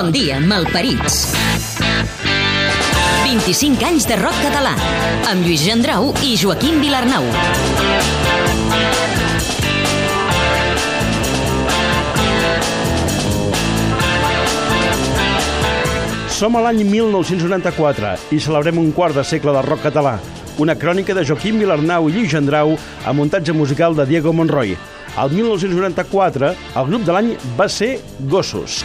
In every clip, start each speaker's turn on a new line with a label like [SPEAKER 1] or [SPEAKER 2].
[SPEAKER 1] Bon dia, malparits. 25 anys de rock català, amb Lluís Gendrau i Joaquim Vilarnau.
[SPEAKER 2] Som a l'any 1994 i celebrem un quart de segle del rock català. Una crònica de Joaquim Vilarnau i Lluís Gendrau a muntatge musical de Diego Monroy. Al 1994, el grup de l'any va ser Gossos.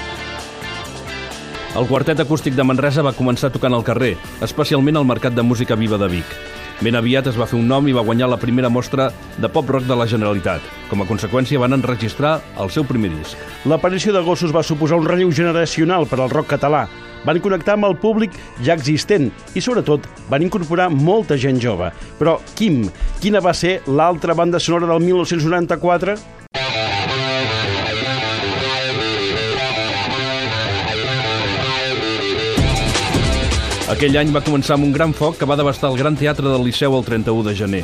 [SPEAKER 3] El quartet acústic de Manresa va començar tocant al carrer, especialment al Mercat de Música Viva de Vic. Ben aviat es va fer un nom i va guanyar la primera mostra de pop-rock de la Generalitat. Com a conseqüència van enregistrar el seu primer disc.
[SPEAKER 2] L'aparició de Gossos va suposar un relleu generacional per al rock català. Van connectar amb el públic ja existent i, sobretot, van incorporar molta gent jove. Però, Quim, quina va ser l'altra banda sonora del 1994?
[SPEAKER 3] Aquell any va començar amb un gran foc que va devastar el Gran Teatre del Liceu el 31 de gener.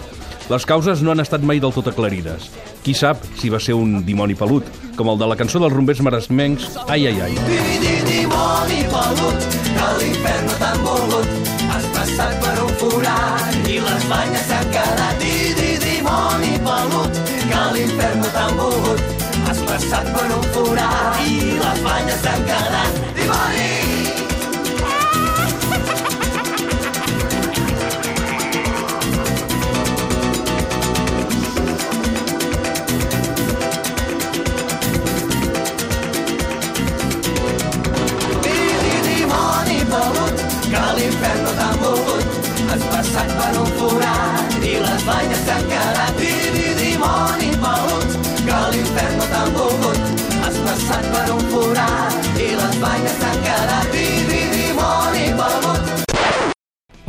[SPEAKER 3] Les causes no han estat mai del tot aclarides. Qui sap si va ser un dimoni pelut, com el de la cançó dels rombers maresmencs Ai, ai, ai.
[SPEAKER 4] Di, dimoni pelut, que l'infern no t'han volgut. Has passat per un forat i les banyes s'han quedat. Di, di, dimoni pelut, que l'infern no t'han volgut. Has passat per un forat i les banyes s'han quedat. Dimoni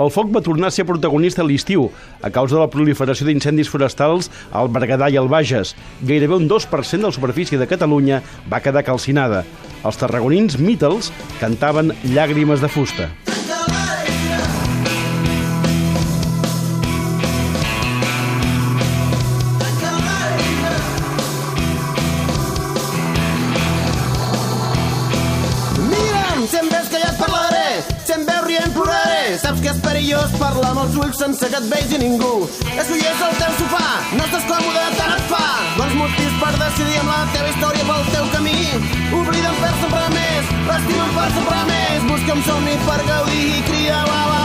[SPEAKER 2] El foc va tornar a ser protagonista a l'estiu a causa de la proliferació d'incendis forestals al Berguedà i al Bages. Gairebé un 2% de la superfície de Catalunya va quedar calcinada. Els tarragonins Mítels cantaven llàgrimes de fusta.
[SPEAKER 5] Els ulls sense que et vegi ningú. És que és el teu sofà, no estàs còmode, tant et fa. Bons motius per decidir amb la teva història pel teu camí. Oblida'm per sempre més, l'estima'm per sempre més. Busca un somni per gaudir i cria va, va,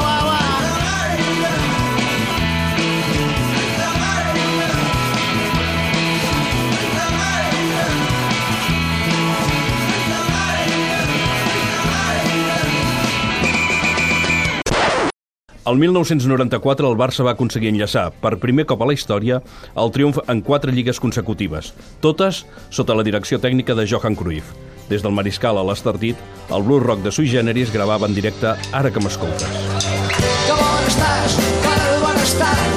[SPEAKER 3] El 1994 el Barça va aconseguir enllaçar, per primer cop a la història, el triomf en quatre lligues consecutives, totes sota la direcció tècnica de Johan Cruyff. Des del Mariscal a l'Estartit, el Blue Rock de Sui Generis gravava en directe Ara que m'escoltes.
[SPEAKER 4] Que bon estàs, que bon estat.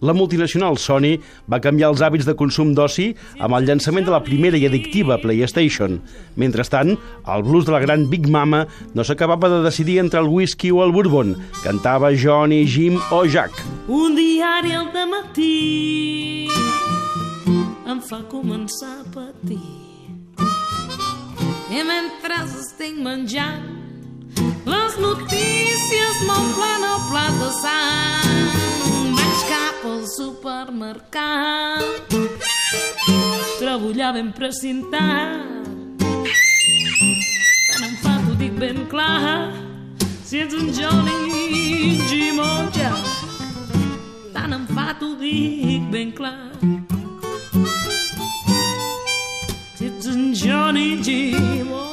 [SPEAKER 2] La multinacional Sony va canviar els hàbits de consum d'oci amb el llançament de la primera i addictiva PlayStation. Mentrestant, el blues de la gran Big Mama no s'acabava de decidir entre el whisky o el bourbon. Cantava Johnny, Jim o Jack.
[SPEAKER 6] Un diari al matí em fa començar a patir. I mentre estic menjant, les notícies m'omplen el plat de sang. Al supermercat, trobo allà ben precintat Tant em fa, t'ho dic ben clar, si ets un Johnny Jim o Jack. Tant em fa, t'ho dic ben clar. Si ets un Johnny Jim o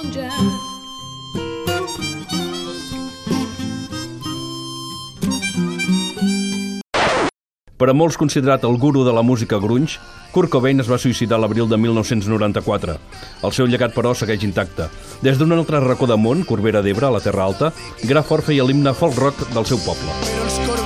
[SPEAKER 3] Per a molts considerat el guru de la música grunge, Kurt Cobain es va suïcidar l'abril de 1994. El seu llegat, però, segueix intacte. Des d'un altre racó de món, Corbera d'Ebre, a la Terra Alta, Grafort feia l'himne folk rock del seu poble.
[SPEAKER 7] Però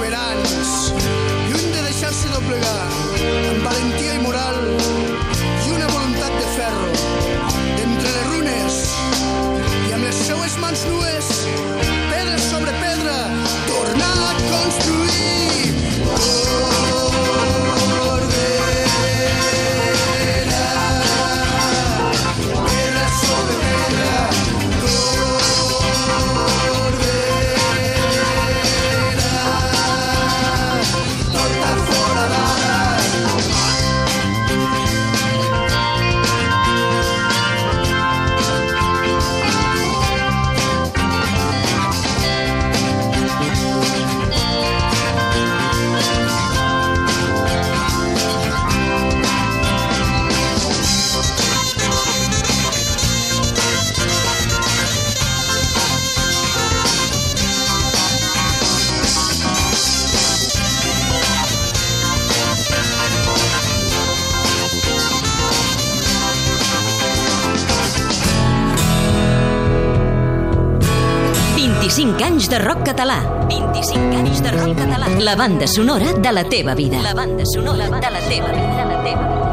[SPEAKER 7] de
[SPEAKER 1] rock català. 25 anys de rock català. La banda sonora de la teva vida. La banda sonora de la teva vida. La teva vida.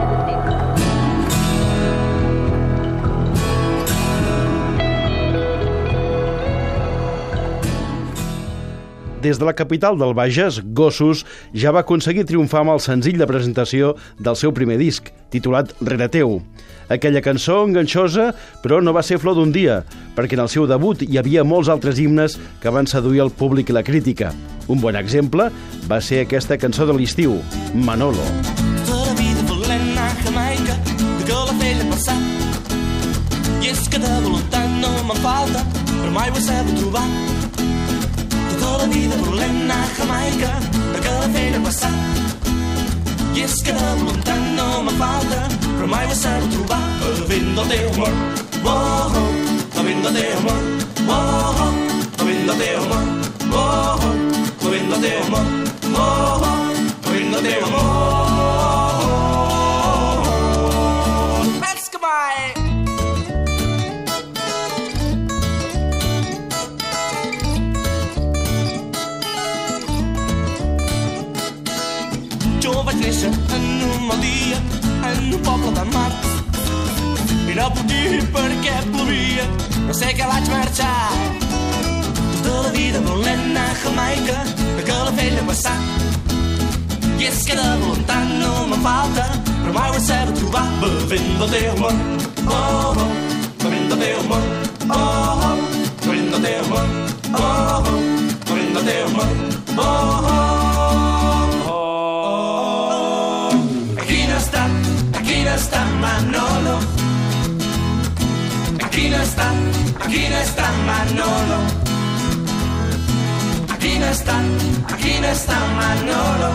[SPEAKER 2] Des de la capital del Bages, Gossos ja va aconseguir triomfar amb el senzill de presentació del seu primer disc, titulat Rere teu. Aquella cançó enganxosa, però no va ser flor d'un dia, perquè en el seu debut hi havia molts altres himnes que van seduir el públic i la crítica. Un bon exemple va ser aquesta cançó de l'estiu, Manolo.
[SPEAKER 8] Tota la vida anar a Jamaica, de Calafell a passar. I és que de voluntat no me'n falta, però mai ho he sabut trobar. La vida volent anar a Jamaica, de Calafell a passar. I és que de voluntat no me'n falta, però mai ho sabut trobar. El vent del teu amor, oh, oh, el vent del teu amor, oh, oh, el vent del teu amor, oh, oh, el vent del teu amor, oh, oh, el vent del teu amor. En un poble de mar. I no puc dir per què plovia, no sé què vaig marxar. Tota la vida volent anar a Jamaica, a Calafell a passar. I és que de voluntat no me'n falta, però mai ho sabut trobar. Bevent del teu amor, oh, oh, bevent del teu amor, oh, oh, bevent del teu amor, oh, oh, bevent del teu amor, oh, oh. A quin estat, Manolo? A quin estat, a quin estat, Manolo? A quin estat, a quin estat, Manolo?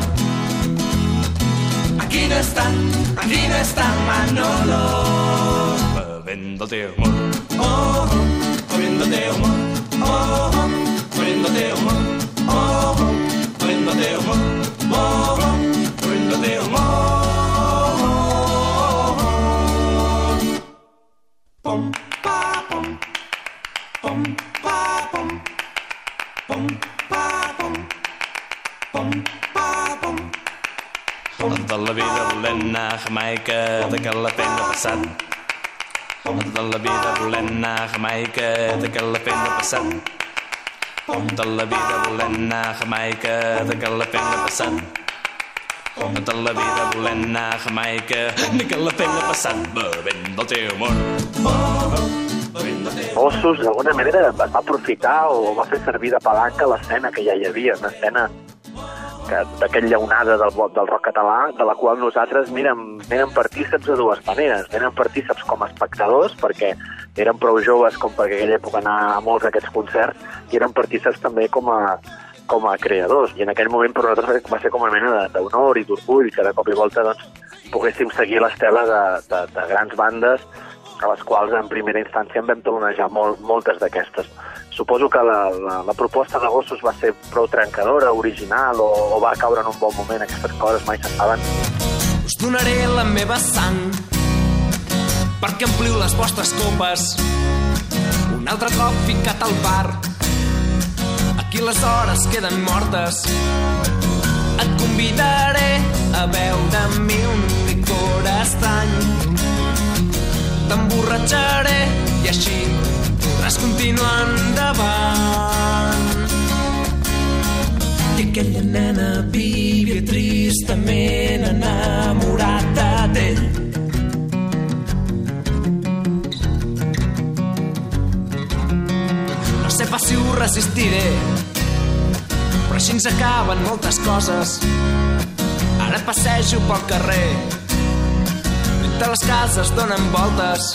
[SPEAKER 8] A quin estat, a quin estat, Manolo? Bevent del teu amor, oh, oh, bevent del teu amor, oh, oh, bevent del teu amor, oh, oh, bevent del teu amor, oh, oh, anar a Jamaica, de que la pena passat. Tota la vida volent anar a Jamaica, de que la pena passat. Tota la vida volent anar a Jamaica, de que la pena passat. Tota la vida volent anar a Jamaica, de que la pena passat. Bevent del teu amor.
[SPEAKER 9] Ossos, d'alguna manera, va aprofitar o va fer servir de palanca l'escena que ja hi havia, una escena d'aquella onada del, del rock català, de la qual nosaltres, n'érem partíceps de dues maneres. N'érem partíceps com a espectadors, perquè eren prou joves com perquè aquella època anar a molts d'aquests concerts i eren partíceps també com a, com a creadors. I en aquell moment per nosaltres va ser com una mena d'honor i d'orgull que de cop i volta doncs, poguéssim seguir l'estela de, de, de grans bandes a les quals en primera instància en vam talonejar molt, moltes d'aquestes. Suposo que la, la, la proposta de Gossos va ser prou trencadora, original, o, o va caure en un bon moment. Aquestes coses mai se saben.
[SPEAKER 4] Us donaré la meva sang perquè ompliu les vostres copes. Un altre cop ficat al bar. Aquí les hores queden mortes. Et convidaré a beure amb mi un licor estrany. T'emborratxaré i així podràs continuar endavant. I aquella nena vivia tristament enamorada d'ell. No sé pas si ho resistiré, però així ens acaben moltes coses. Ara passejo pel carrer, mentre les cases donen voltes.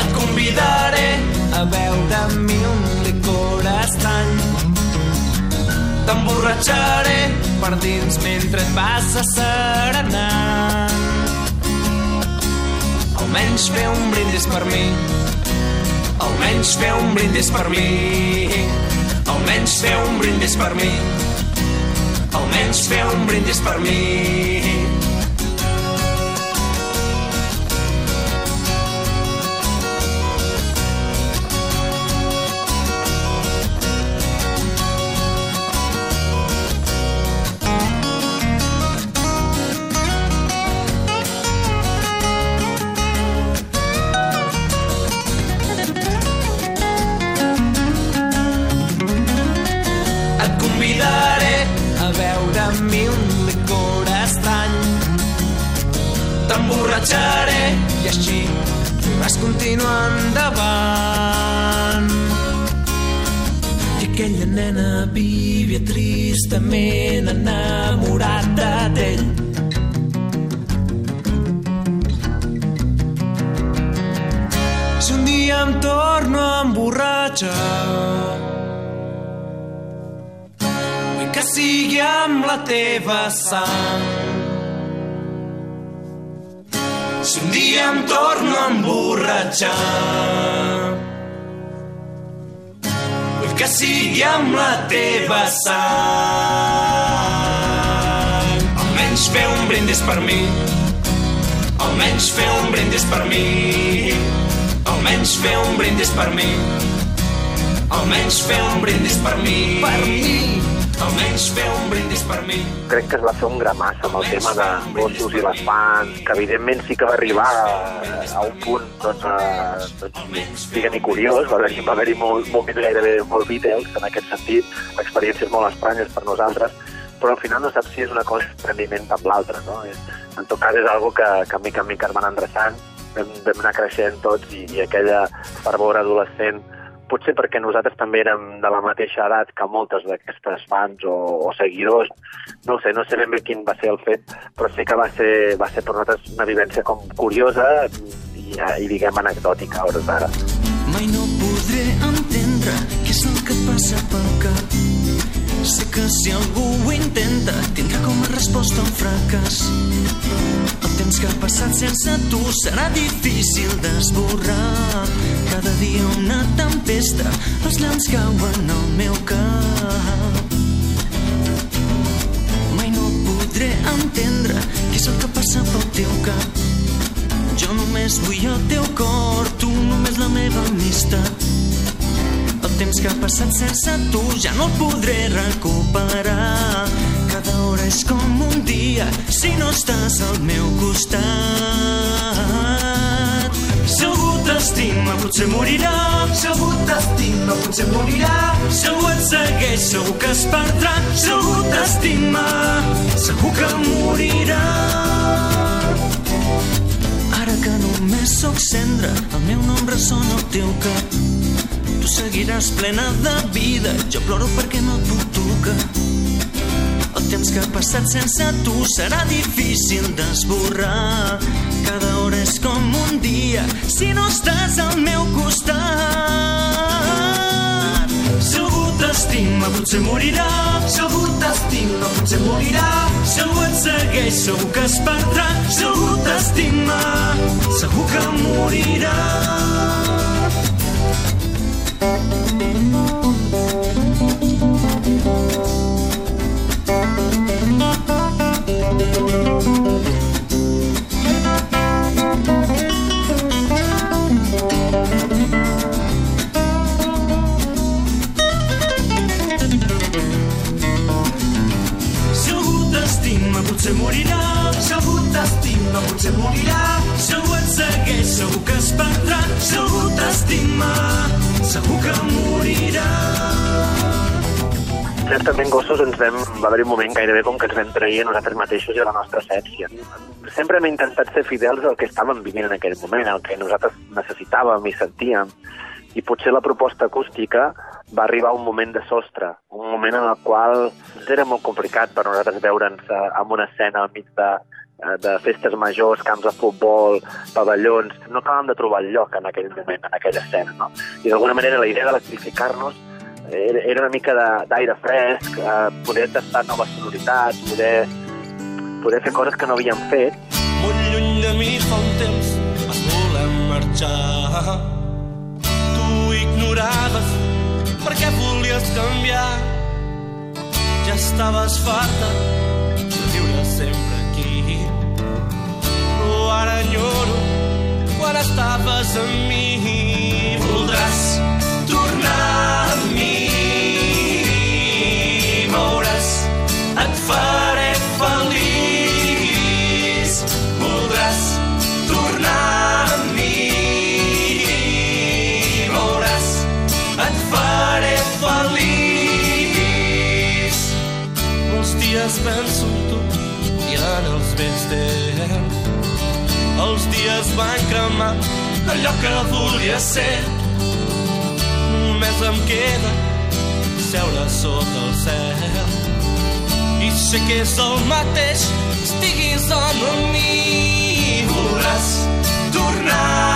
[SPEAKER 4] Et convidaré a beure amb mi un licor estrany. T'emborratxaré per dins mentre et vas asserenant. Almenys fer un brindis per mi. Almenys fer un brindis per mi. Almenys fer un brindis per mi. Almenys fer un brindis per mi. Teva sang. Si un dia em torno a emborratxar, vull que sigui amb la teva sang. Almenys fer un brindis per mi, almenys fer un brindis per mi, almenys fer un brindis per mi. Almenys fer un brindis per mi. Per mi. Almenys fer un brindis per mi.
[SPEAKER 9] Crec que es va fer un gramàs amb el tema de gossos i les fans, que evidentment sí que va arribar a, a un punt, doncs, a, doncs digue-n'hi curiós, va haver-hi haver molt, moments gairebé molt Beatles, en aquest sentit, experiències molt estranyes per nosaltres, però al final no saps si és una cosa d'emprendiment amb l'altra, no? En tot cas és algo que, que mica en mica es van endreçant, vam, vam anar creixent tots i, i aquella fervor adolescent potser perquè nosaltres també érem de la mateixa edat que moltes d'aquestes fans o, o seguidors, no sé, no sé ben bé quin va ser el fet, però sí que va ser, va ser per nosaltres una vivència com curiosa i, i diguem anecdòtica a hores d'ara.
[SPEAKER 4] Mai no podré entendre què és el que passa pel cap. Sé que si algú ho intenta, tindrà com a resposta un fracàs. El temps que ha passat sense tu serà difícil d'esborrar. Cada dia una tempesta, els llams cauen al meu cap. Mai no podré entendre què és el que passa pel teu cap. Jo només vull el teu cor, tu només la meva amistat. El temps que ha passat sense tu ja no el podré recuperar. Cada hora és com un dia si no estàs al meu costat. Si algú t'estima potser morirà, si algú t'estima potser morirà, si algú et segueix segur que es perdrà, si algú t'estima segur que morirà. Ara que només sóc cendra, el meu nom ressona al teu cap. Tu seguiràs plena de vida, jo ploro perquè no et puc tocar. El temps que ha passat sense tu serà difícil d'esborrar.
[SPEAKER 10] Cada hora és com un dia si no estàs al meu costat. Si algú t'estima, potser morirà. Si algú t'estima, potser morirà. Si algú et segueix, segur que es perdrà. Si algú t'estima, segur que morirà.
[SPEAKER 9] Certament, gossos, ens vam, va haver un moment gairebé com que ens vam trair a nosaltres mateixos i a la nostra essència. Sempre hem intentat ser fidels al que estàvem vivint en aquell moment, al que nosaltres necessitàvem i sentíem. I potser la proposta acústica va arribar un moment de sostre, un moment en el qual era molt complicat per nosaltres veure'ns eh, en una escena al mig de, eh, de festes majors, camps de futbol, pavellons... No acabàvem de trobar el lloc en aquell moment, en aquella escena, no? I d'alguna manera la idea d'electrificar-nos era, era una mica d'aire fresc, eh, poder tastar noves sonoritats, poder, poder fer coses que no havíem fet.
[SPEAKER 10] Molt lluny de mi fa un temps vas voler marxar. Tu ignoraves perquè volies canviar. Ja estaves farta de viure sempre aquí. Però ara enyoro quan estaves amb mi. Voldràs dies penso en tu i en els vells temps. Els dies van cremar allò que volia ser. Només em queda seure sota el cel. I sé que és el mateix, estiguis amb mi. Voldràs tornar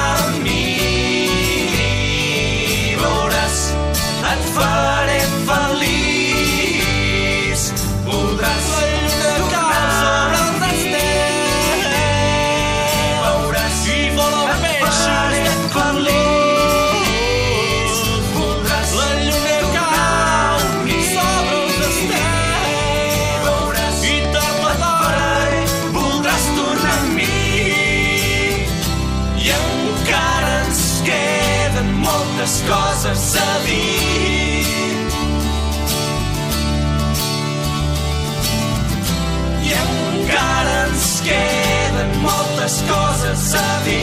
[SPEAKER 10] coses a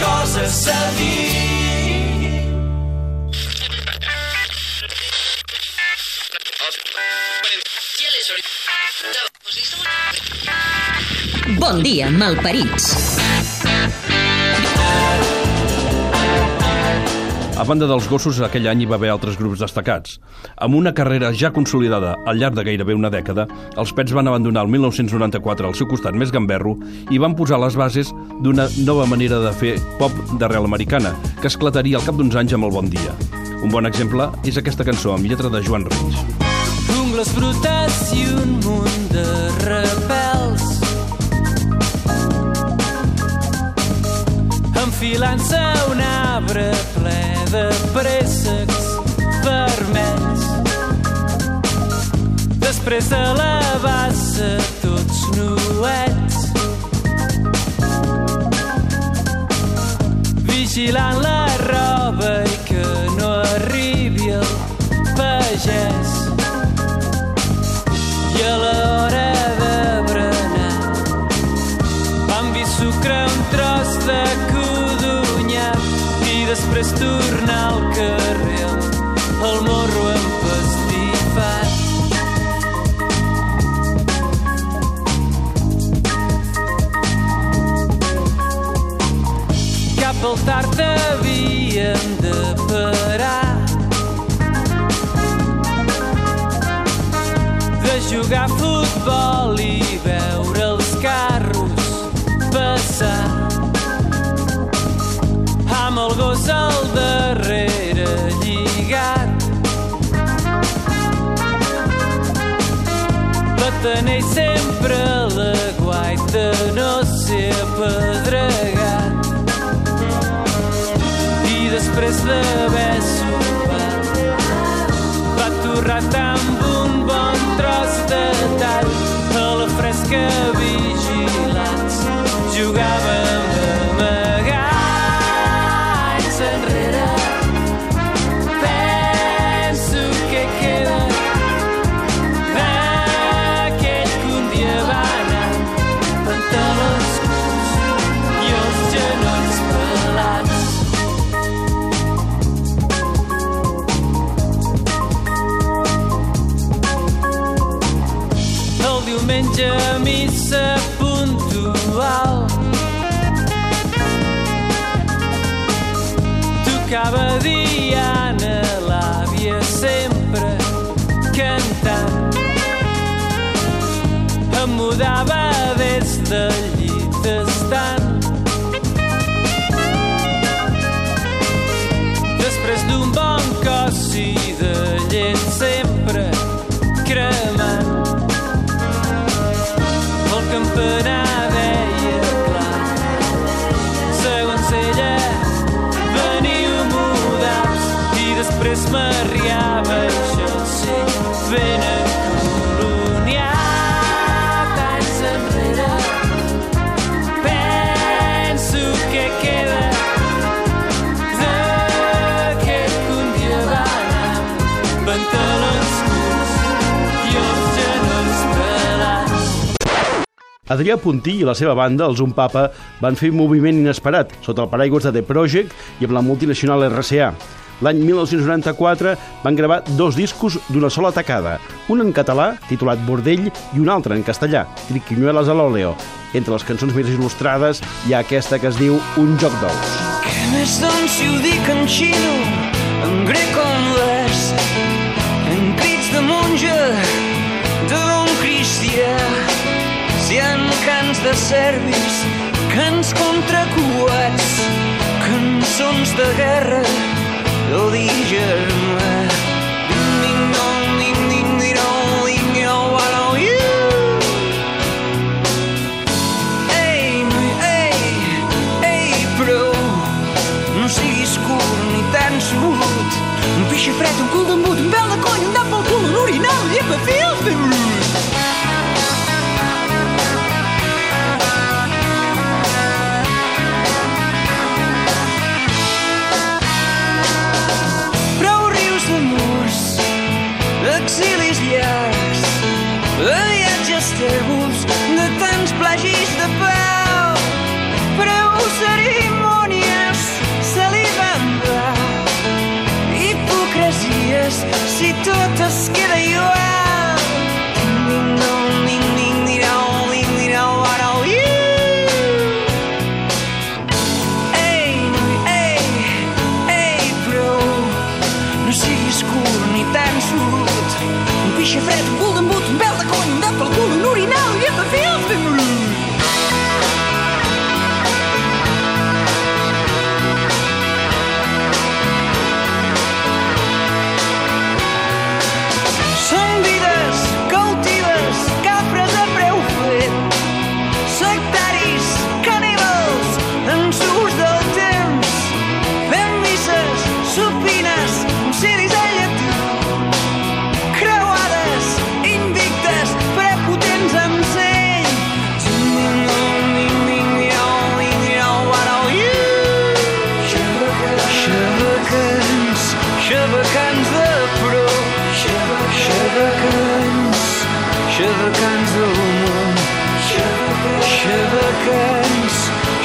[SPEAKER 10] coses a dir.
[SPEAKER 1] Bon dia, malparits.
[SPEAKER 3] A banda dels gossos, aquell any hi va haver altres grups destacats. Amb una carrera ja consolidada al llarg de gairebé una dècada, els Pets van abandonar el 1994 el seu costat més gamberro i van posar les bases d'una nova manera de fer pop d'arrel americana, que esclataria al cap d'uns anys amb el Bon Dia. Un bon exemple és aquesta cançó amb lletra de Joan Reig.
[SPEAKER 11] ungles brutes i un munt de repels. Enfilant-se a un arbre ple de préssecs vermells. Després de la bassa tots nuets. Vigilant la roba i que no arribi el pagès. I a l'hora de berenar vam vi sucre un tros de després tornar al carrer el morro empastifat. Cap al tard havíem de parar de jugar a futbol i veure els carros passar gos al darrere lligat la teneix sempre a la guaita no ser apedregat i després d'haver sopat va torrat amb un bon tros
[SPEAKER 2] Adrià Puntí i la seva banda, els Un Papa, van fer un moviment inesperat sota el paraigües de The Project i amb la multinacional RCA. L'any 1994 van gravar dos discos d'una sola tacada, un en català, titulat Bordell, i un altre en castellà, Triquiñuelas a l'óleo. Entre les cançons més il·lustrades hi ha aquesta que es diu Un joc d'ous.
[SPEAKER 11] Què més doncs si ho dic en xino, en grec o en de serbis, cants contra coets, cançons de guerra, o dir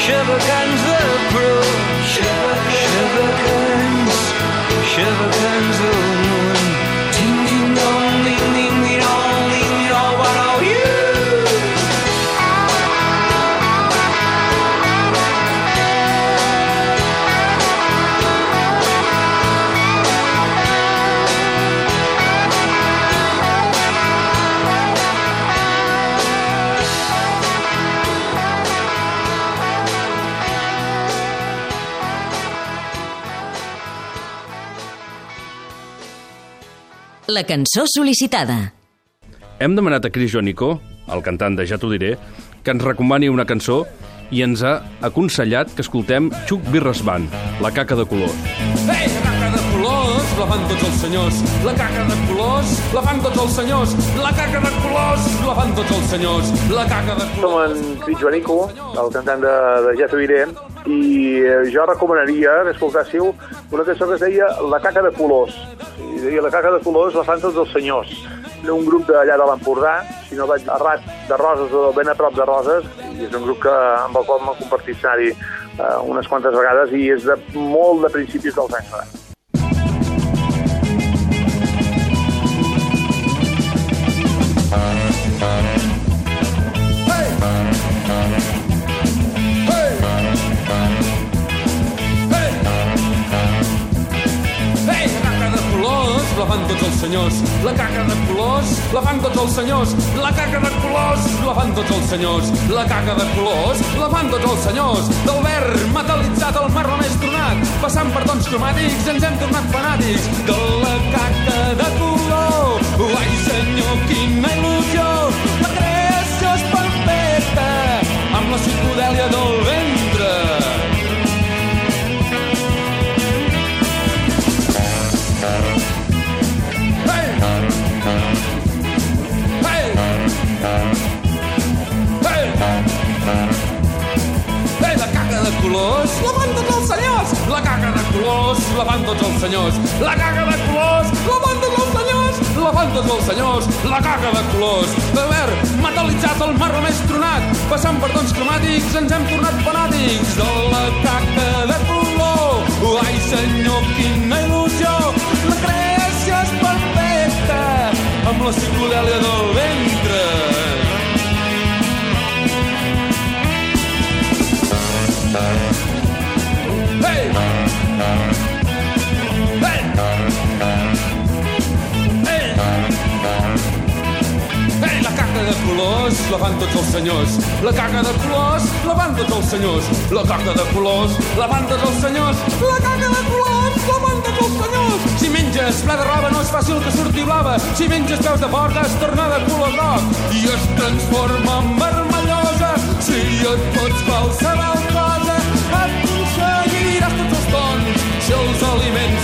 [SPEAKER 12] Sugar guns the crew. Sugar
[SPEAKER 1] La cançó sol·licitada.
[SPEAKER 3] Hem demanat a Cris Joanico, el cantant de Ja t'ho diré, que ens recomani una cançó i ens ha aconsellat que escoltem Chuck Birras Band, La caca de colors.
[SPEAKER 13] Ei, la caca de colors, la fan tots els senyors. La caca de colors, la fan tots els senyors. La caca de colors, la fan tots els senyors. La caca de
[SPEAKER 14] Som
[SPEAKER 13] colors...
[SPEAKER 14] en Cris Joanico, el cantant de, de Ja t'ho diré, i eh, jo recomanaria que escoltássiu una cançó que es deia La caca de colors. I La caca de colors la fan tots els senyors. Un grup d'allà de l'Empordà, si no vaig errat, de Roses o ben a prop de Roses, i és un grup que, amb el qual m'he compartit escenari eh, unes quantes vegades i és de molt de principis dels anys 90.
[SPEAKER 13] Fan tots els senyors. La caca de colors, la fan tots els senyors. La caca de colors, la fan tots els senyors. La caca de colors, la fan tots els senyors. Del verd metal·litzat al marró més tronat, passant per tons cromàtics, ens hem tornat fanàtics. De la caca de color, ai senyor, quina il·lusió. La creació és perfecta, amb la psicodèlia del ventre. Colors, la van tots els senyors! La caca de colors, la van tots els senyors! La caca de colors, la van tots els senyors! La van tots els senyors! La caca de colors! De verd, metal·litzat al marro més tronat, passant per tons cromàtics, ens hem tornat fanàtics de la caca de color! Ai, senyor, quina il·lusió! La creació és perfecta, amb la psicodèlia del ventre. colors la van tots els senyors. La caca de colors la van tots els senyors. La caca de colors la van tots els senyors. La caca de colors la van tots els senyors. Si menges ple de roba no és fàcil que surti blava. Si menges peus de porta es torna de color groc i es transforma en vermellosa. Si et pots qualsevol cosa et aconseguiràs tots els tons si els aliments